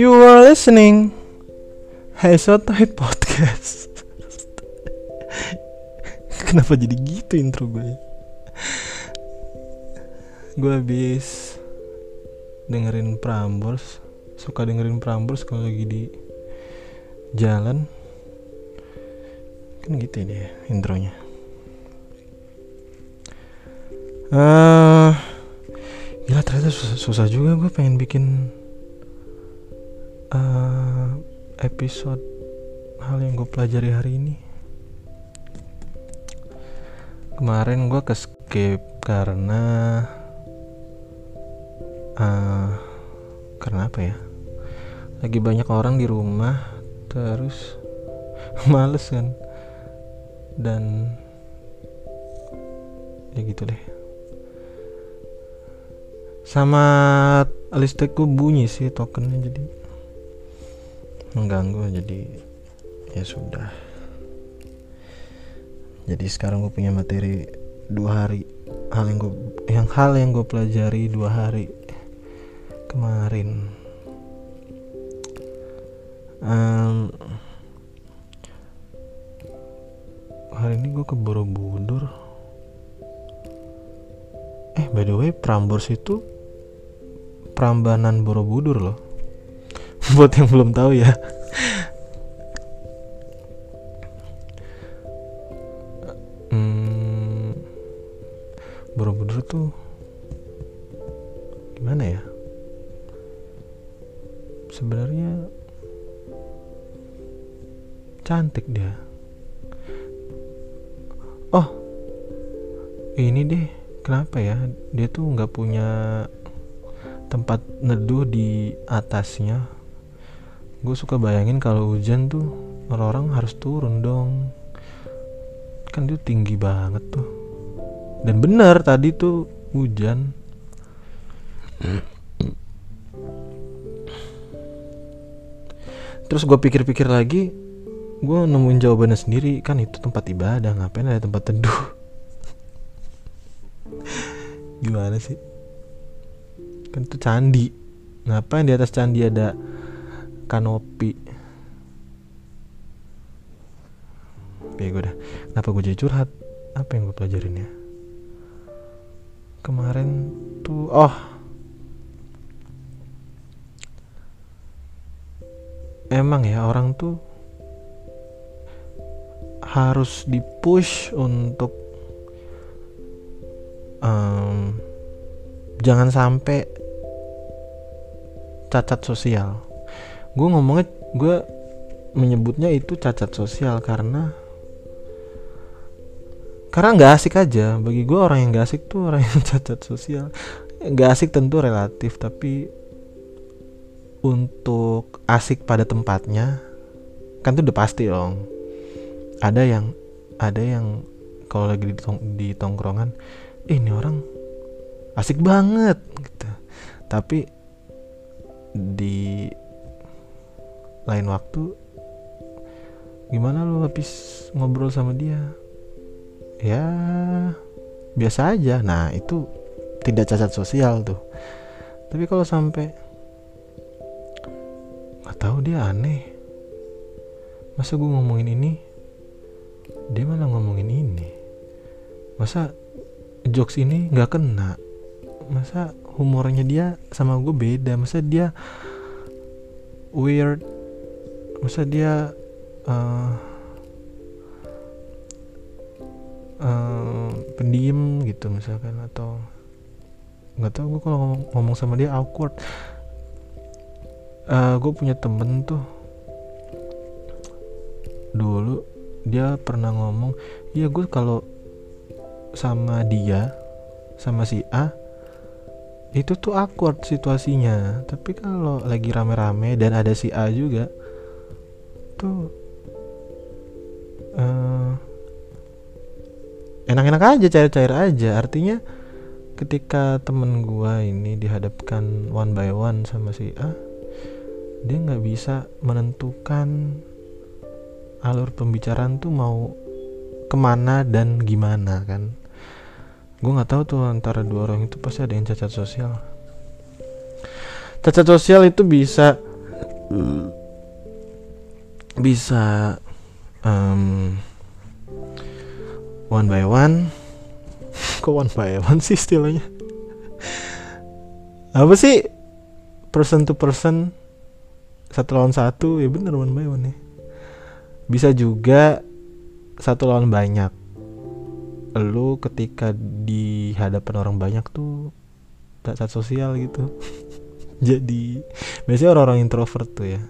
You are listening Sotoy Podcast. Kenapa jadi gitu intro gue? Gue habis dengerin Prambors. Suka dengerin Prambors kalau lagi di jalan. Kan gitu deh intronya. Uh, Gila ternyata susah, susah juga gue pengen bikin uh, episode hal yang gue pelajari hari ini. Kemarin gue ke skip karena uh, karena apa ya? Lagi banyak orang di rumah terus males kan? Dan ya gitu deh. Sama listrikku bunyi sih tokennya jadi mengganggu jadi ya sudah. Jadi sekarang gue punya materi dua hari. Hal yang gue yang hal yang gue pelajari dua hari kemarin. Um, hari ini gue ke Borobudur. Eh by the way Prambors itu Prambanan Borobudur loh buat yang belum tahu ya. Hmm, Borobudur tuh gimana ya? Sebenarnya cantik dia. Oh ini deh kenapa ya? Dia tuh nggak punya tempat neduh di atasnya gue suka bayangin kalau hujan tuh orang-orang harus turun dong. Kan itu tinggi banget tuh. Dan benar tadi tuh hujan. Terus gue pikir-pikir lagi gue nemuin jawabannya sendiri. Kan itu tempat ibadah ngapain ada tempat teduh? Gimana sih? Kan itu candi. Ngapain di atas candi ada kanopi. Oke gue dah. Kenapa gue jadi curhat? Apa yang gue pelajarin ya? Kemarin tuh Oh. Emang ya orang tuh Harus dipush untuk um, Jangan sampai Cacat sosial gue ngomongnya gue menyebutnya itu cacat sosial karena karena nggak asik aja. Bagi gue orang yang gak asik tuh orang yang cacat sosial. Nggak asik tentu relatif tapi untuk asik pada tempatnya kan itu udah pasti dong. Ada yang ada yang kalau lagi di, tong, di tongkrongan eh, ini orang asik banget gitu. Tapi di lain waktu gimana lu habis ngobrol sama dia? Ya biasa aja. Nah itu tidak cacat sosial tuh. Tapi kalau sampai nggak tahu dia aneh. Masa gue ngomongin ini? Dia malah ngomongin ini. Masa jokes ini nggak kena? Masa humornya dia sama gue beda? Masa dia weird masa dia uh, uh, pendiam gitu misalkan atau nggak tahu gue kalau ngomong, ngomong sama dia awkward. Uh, gue punya temen tuh. Dulu dia pernah ngomong iya gue kalau sama dia sama si A itu tuh awkward situasinya. Tapi kalau lagi rame-rame dan ada si A juga tuh uh, enak-enak aja cair-cair aja. Artinya ketika temen gua ini dihadapkan one by one sama si A dia nggak bisa menentukan alur pembicaraan tuh mau ke mana dan gimana kan? Gue nggak tahu tuh antara dua orang itu pasti ada yang cacat sosial. Cacat sosial itu bisa bisa um, one by one. Kok one by one sih istilahnya? Apa sih? Person to person satu lawan satu ya bener one by one ya. Bisa juga satu lawan banyak. Lu ketika di hadapan orang banyak tuh tak sosial gitu. Jadi biasanya orang-orang introvert tuh ya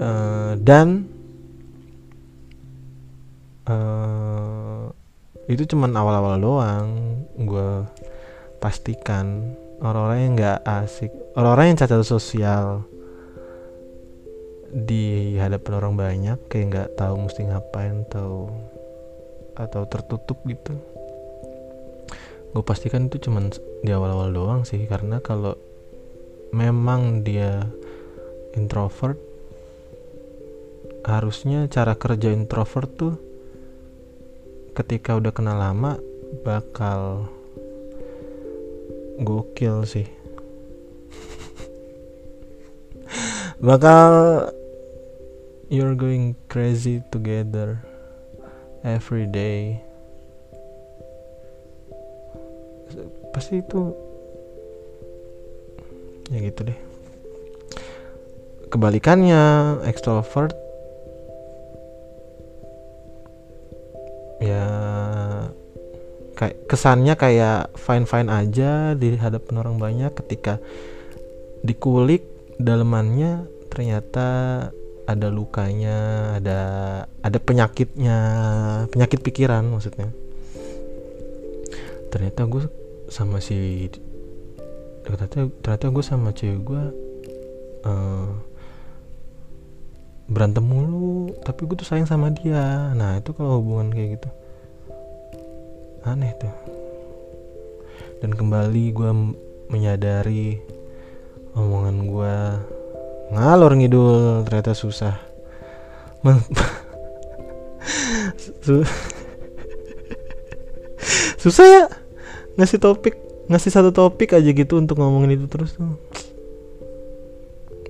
uh, dan uh, itu cuman awal-awal doang gue pastikan. Orang-orang yang nggak asik orang-orang yang cacat sosial di hadapan orang banyak kayak nggak tahu mesti ngapain atau atau tertutup gitu. Gue pastikan itu cuman di awal-awal doang sih karena kalau memang dia introvert harusnya cara kerja introvert tuh ketika udah kenal lama bakal gokil sih. Bakal you're going crazy together every day. Pasti itu ya gitu deh. Kebalikannya extrovert kesannya kayak fine fine aja di hadapan orang banyak. Ketika dikulik dalemannya ternyata ada lukanya ada ada penyakitnya penyakit pikiran maksudnya. Ternyata gue sama si ternyata ternyata gue sama cewek gue uh, berantem mulu tapi gue tuh sayang sama dia. Nah itu kalau hubungan kayak gitu aneh tuh. Dan kembali gue menyadari omongan gue ngalor ngidul ternyata susah. Susah ya ngasih topik ngasih satu topik aja gitu untuk ngomongin itu terus tuh.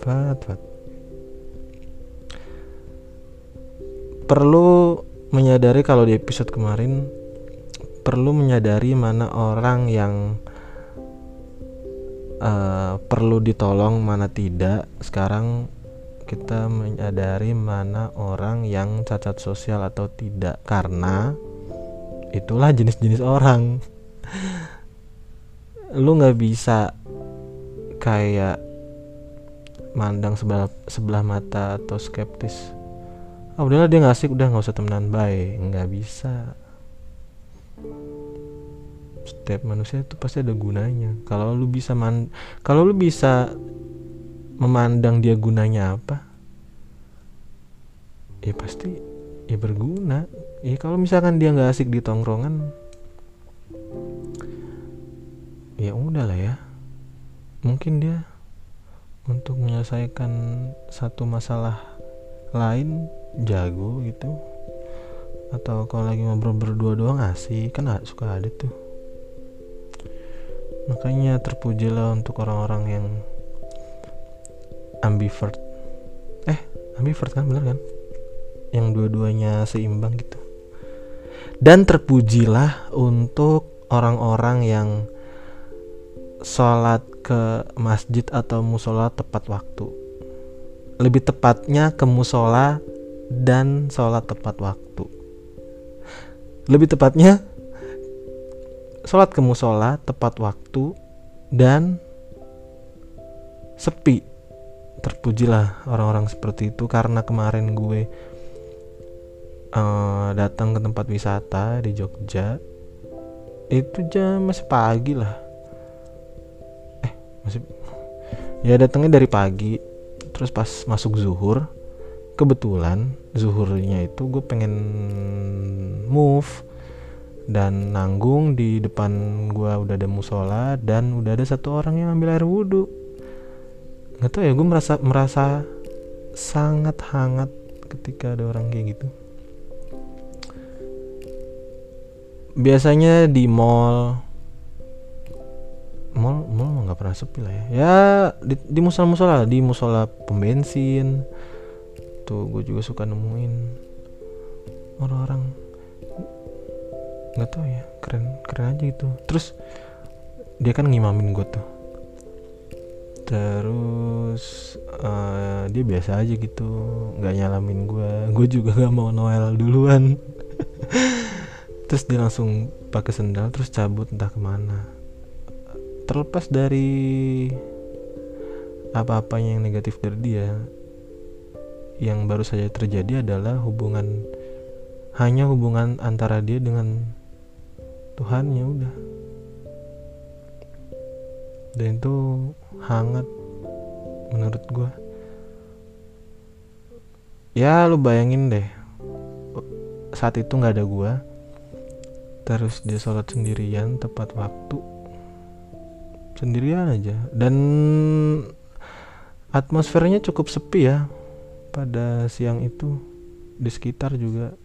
Fat fat. Perlu menyadari kalau di episode kemarin perlu menyadari mana orang yang uh, perlu ditolong mana tidak. Sekarang kita menyadari mana orang yang cacat sosial atau tidak karena itulah jenis-jenis orang. Lu nggak bisa kayak mandang sebelah sebelah mata atau skeptis ah udahlah dia nggak asik udah nggak usah temenan baik nggak bisa setiap manusia itu pasti ada gunanya. Kalau lu bisa man kalau lu bisa memandang dia gunanya apa ya pasti ya berguna. Ya kalau misalkan dia nggak asik di tongkrongan ya udah lah ya. Mungkin dia untuk menyelesaikan satu masalah lain jago gitu. Atau kalau lagi ngobrol berdua doang asik kan suka ada tuh makanya terpujilah untuk orang-orang yang ambivert eh ambivert kan bener kan yang dua-duanya seimbang gitu dan terpujilah untuk orang-orang yang sholat ke masjid atau musola tepat waktu. Lebih tepatnya ke musola dan sholat tepat waktu. Lebih tepatnya sholat ke musola tepat waktu dan sepi. Terpujilah orang-orang seperti itu karena kemarin gue uh, datang ke tempat wisata di Jogja. Itu jam masih pagi lah. Masih ya datangnya dari pagi. Terus pas masuk zuhur kebetulan zuhurnya itu gue pengen move dan nanggung di depan gue udah ada musola dan udah ada satu orang yang ambil air wudhu. Nggak tau ya gue merasa merasa sangat hangat ketika ada orang kayak gitu. Biasanya di mall. Mall mall nggak pernah sepi lah ya. Ya di, di musola musola di musola pembensin tuh gue juga suka nemuin orang-orang nggak tahu ya keren keren aja gitu. Terus dia kan ngimamin gue tuh. Terus uh, dia biasa aja gitu nggak nyalamin gue gue juga gak mau Noel duluan. Terus dia langsung pakai sendal terus cabut entah ke mana. Terlepas dari apa-apanya yang negatif dari dia yang baru saja terjadi adalah hubungan hanya hubungan antara dia dengan Tuhan ya udah. Dan itu hangat menurut gue ya lu bayangin deh. Saat itu nggak ada gue terus dia sholat sendirian tepat waktu. Sendirian aja. Dan atmosfernya cukup sepi ya pada siang itu. Di sekitar juga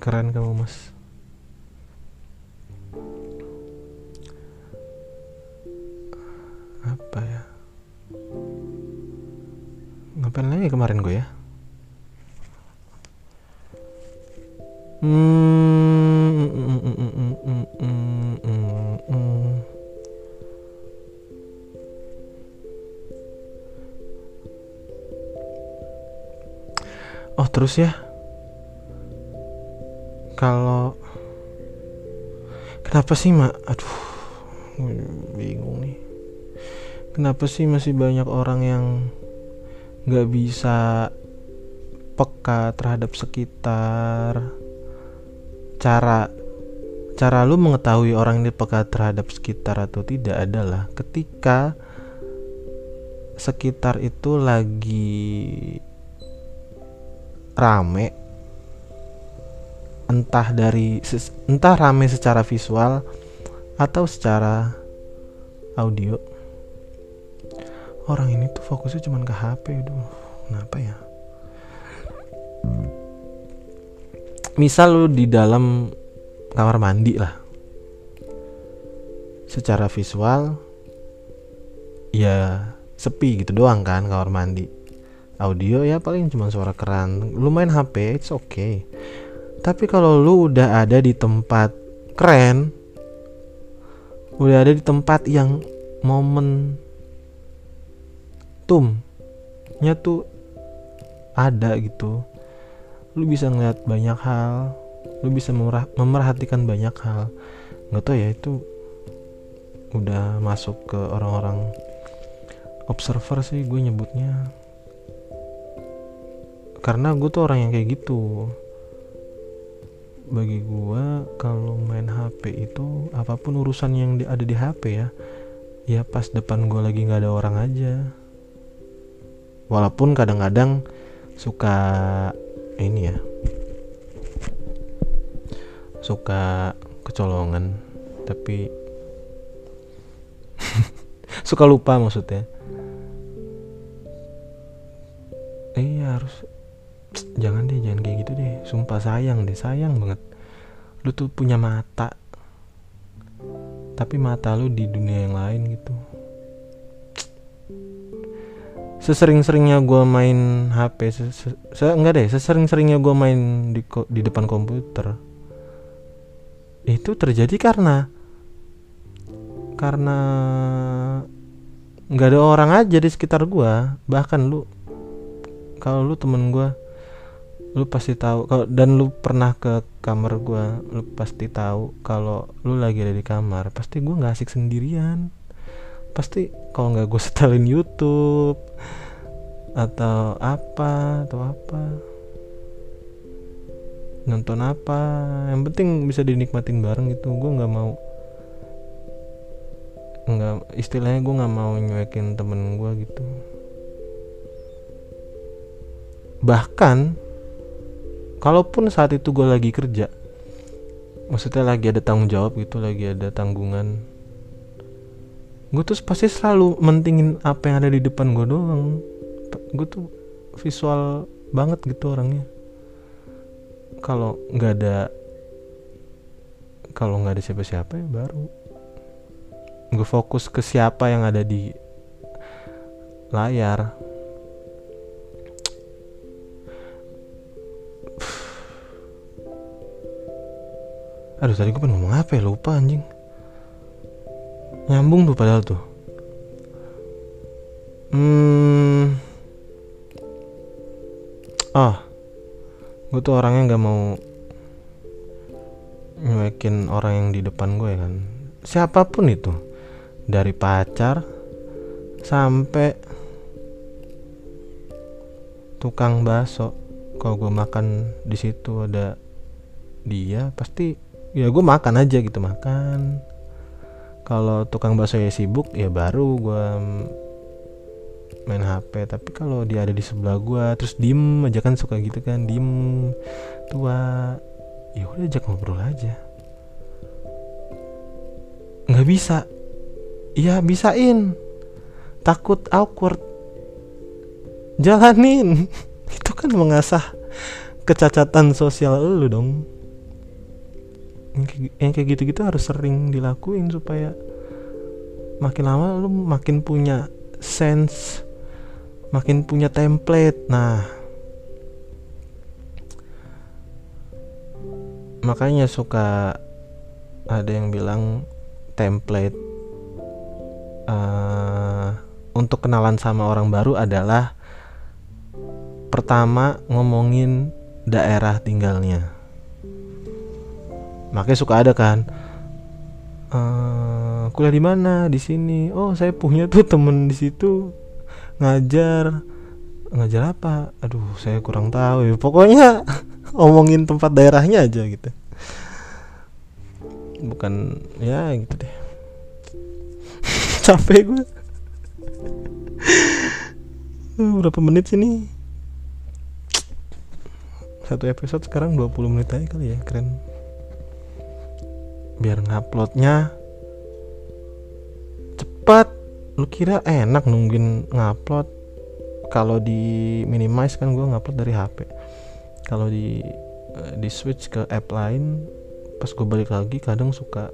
keren kamu mas. Apa ya? Ngapain lagi kemarin gue ya? Hmm, hmm, hmm, oh terus ya kenapa sih mak aduh bingung nih. Kenapa sih masih banyak orang yang nggak bisa peka terhadap sekitar? Cara cara lu mengetahui orang ini peka terhadap sekitar atau tidak adalah ketika sekitar itu lagi rame entah dari entah rame secara visual atau secara audio. Orang ini tuh fokusnya cuma ke HP aduh kenapa ya? Misal lu di dalam kamar mandi lah. Secara visual ya sepi gitu doang kan kamar mandi. Audio ya paling cuma suara keran. Lu main HP it's okay tapi kalau lu udah ada di tempat keren udah ada di tempat yang momen tumnya tuh ada gitu lu bisa ngeliat banyak hal lu bisa memerhatikan banyak hal. Nggak tau ya itu udah masuk ke orang-orang observer sih gue nyebutnya. Karena gue tuh orang yang kayak gitu bagi gue kalau main HP itu apa pun urusan yang ada di HP ya ya pas depan gue lagi nggak ada orang aja. Walaupun kadang-kadang suka ini ya suka kecolongan tapi suka lupa maksudnya. Iya harus jangan deh jangan kayak gitu deh. Sumpah sayang deh sayang banget. Lu tuh punya mata. Tapi mata lu di dunia yang lain gitu. Sesering-seringnya gue main HP se, se, se enggak deh. Sesering-seringnya gue main di di depan komputer. Itu terjadi karena karena nggak ada orang aja di sekitar gue bahkan lu kalau lu temen gue lu pasti tahu. Kalau dan lu pernah ke kamar gue lu pasti tahu kalau lu lagi ada di kamar pasti gue nggak asik sendirian. Pasti kalau nggak gue setelin YouTube atau apa atau apa nonton apa. Yang penting bisa dinikmatin bareng gitu. Gue nggak mau nggak istilahnya gue nggak mau nyuekin temen gue gitu. Bahkan kalaupun saat itu gue lagi kerja maksudnya lagi ada tanggung jawab gitu lagi ada tanggungan gue tuh pasti selalu mentingin apa yang ada di depan gue doang. Gue tuh visual banget gitu orangnya. Kalau nggak ada kalau nggak ada siapa-siapa ya baru. Gue fokus ke siapa yang ada di layar aduh tadi gue pengen ngomong apa ya? Lupa anjing. Nyambung tuh padahal tuh. Hmm. Ah. Gue tuh orangnya nggak mau nyuekin orang yang di depan gue kan. Siapa pun itu. Dari pacar sampai tukang bakso. Kalau gue makan di situ ada dia pasti ya gue makan aja gitu makan. Kalau tukang bakso ya sibuk ya baru gue main HP tapi kalau dia ada di sebelah gue terus diem aja kan suka gitu kan diem. Tua ya udah ajak ngobrol aja. Nggak bisa. Iya bisain. Takut awkward. Jalanin. Itu kan mengasah kecacatan sosial lu dong yang kayak, gitu-gitu harus sering dilakuin supaya makin lama lu makin punya sense makin punya template. Nah makanya suka ada yang bilang template uh, untuk kenalan sama orang baru adalah pertama ngomongin daerah tinggalnya makanya suka ada kan uh, kuliah di mana? Di sini. Oh saya punya tuh temen di situ ngajar. Ngajar apa? Aduh saya kurang tahu ya pokoknya ngomongin tempat daerahnya aja gitu. Bukan ya gitu deh. Capek gue berapa menit sih nih? Satu episode sekarang 20 menit aja kali ya keren biar nguploadnya cepat. Lu kira enak nungguin ngupload? Kalau di minimize kan gue ngupload dari HP kalau di eh, di switch ke app lain pas gue balik lagi kadang suka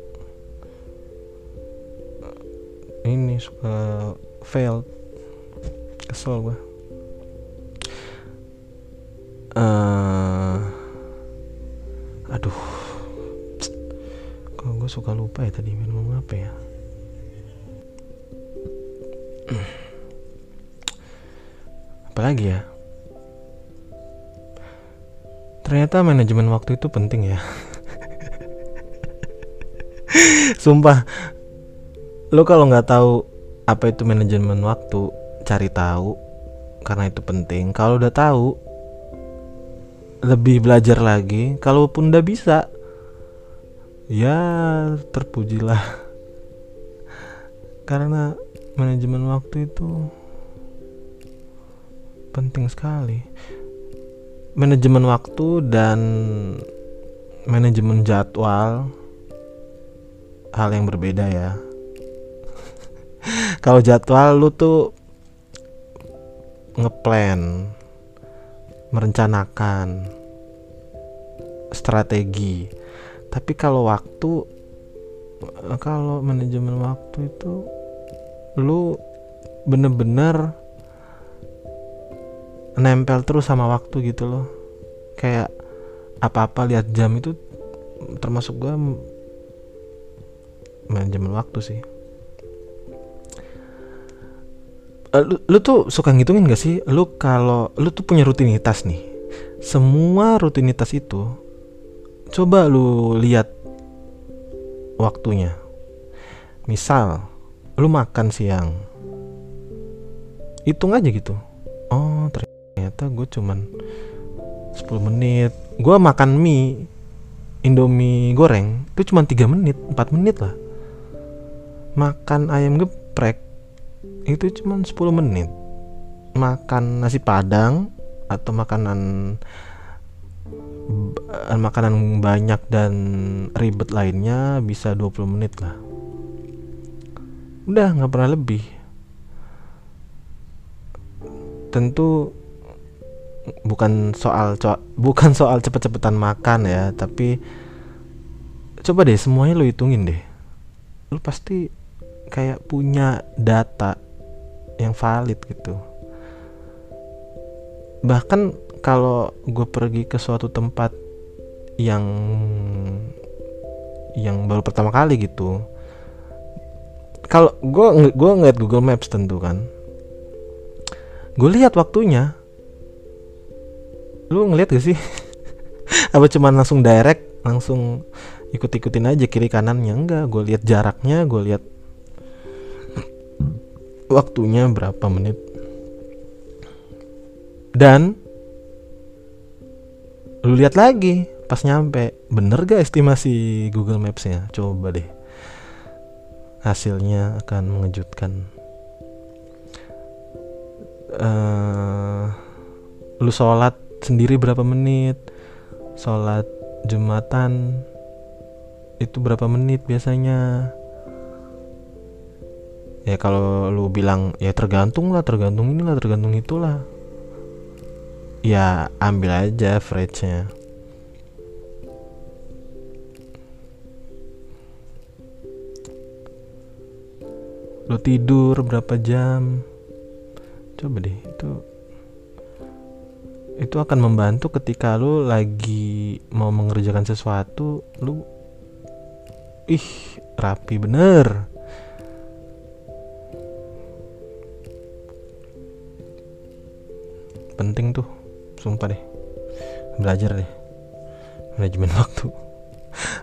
eh, ini suka fail. Kesel gue uh, lupa ya tadi minum apa ya? Apalagi ya? Ternyata manajemen waktu itu penting ya. Sumpah lo kalau nggak tahu apa itu manajemen waktu cari tahu karena itu penting. Kalau udah tahu lebih belajar lagi. Kalaupun udah bisa ya terpujilah. Karena manajemen waktu itu penting sekali. Manajemen waktu dan manajemen jadwal hal yang berbeda ya. Kalau jadwal lu tuh ngeplan merencanakan strategi tapi kalau waktu kalau manajemen waktu itu lu bener-bener nempel terus sama waktu gitu loh. Kayak apa-apa lihat jam itu termasuk gue manajemen waktu sih. Eh, lu, lu tuh suka ngitungin gak sih? Lu kalau lu tuh punya rutinitas nih. Semua rutinitas itu coba lu lihat waktunya. Misal lu makan siang. Hitung aja gitu. Oh ternyata gue cuman 10 menit. Gue makan mie indomie goreng itu cuma 3 menit 4 menit lah. Makan ayam geprek itu cuma 10 menit. Makan nasi padang atau makanan makanan banyak dan ribet lainnya bisa 20 menit lah. Udah nggak pernah lebih. Tentu bukan soal bukan soal cepet-cepetan makan ya tapi coba deh semuanya lo hitungin deh. Lu pasti kayak punya data yang valid gitu. Bahkan kalau gue pergi ke suatu tempat yang yang baru pertama kali gitu. Kalau gue gue ngeliat Google Maps tentu kan. Gue lihat waktunya. Lu ngeliat gak sih? Apa cuman langsung direct langsung ikut-ikutin aja kiri kanannya? Enggak gue lihat jaraknya gue lihat waktunya berapa menit. Dan lu lihat lagi pas nyampe. Bener gak estimasi Google Maps-nya? Coba deh. Hasilnya akan mengejutkan. Uh, lu sholat sendiri berapa menit? Sholat jumatan itu berapa menit biasanya? Ya kalau lu bilang ya tergantung lah tergantung inilah tergantung itulah. Ya ambil aja average-nya lu tidur berapa jam? Coba deh itu itu akan membantu ketika lu lagi mau mengerjakan sesuatu lu ih rapi bener. Penting tuh sumpah deh. Belajar deh manajemen waktu.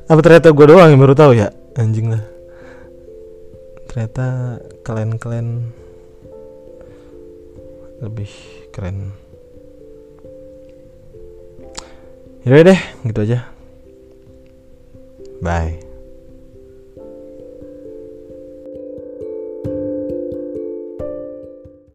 Apa ternyata gue doang yang baru tahu ya? Anjing lah ternyata kalian-kalian lebih keren Yaudah deh, gitu aja. Bye.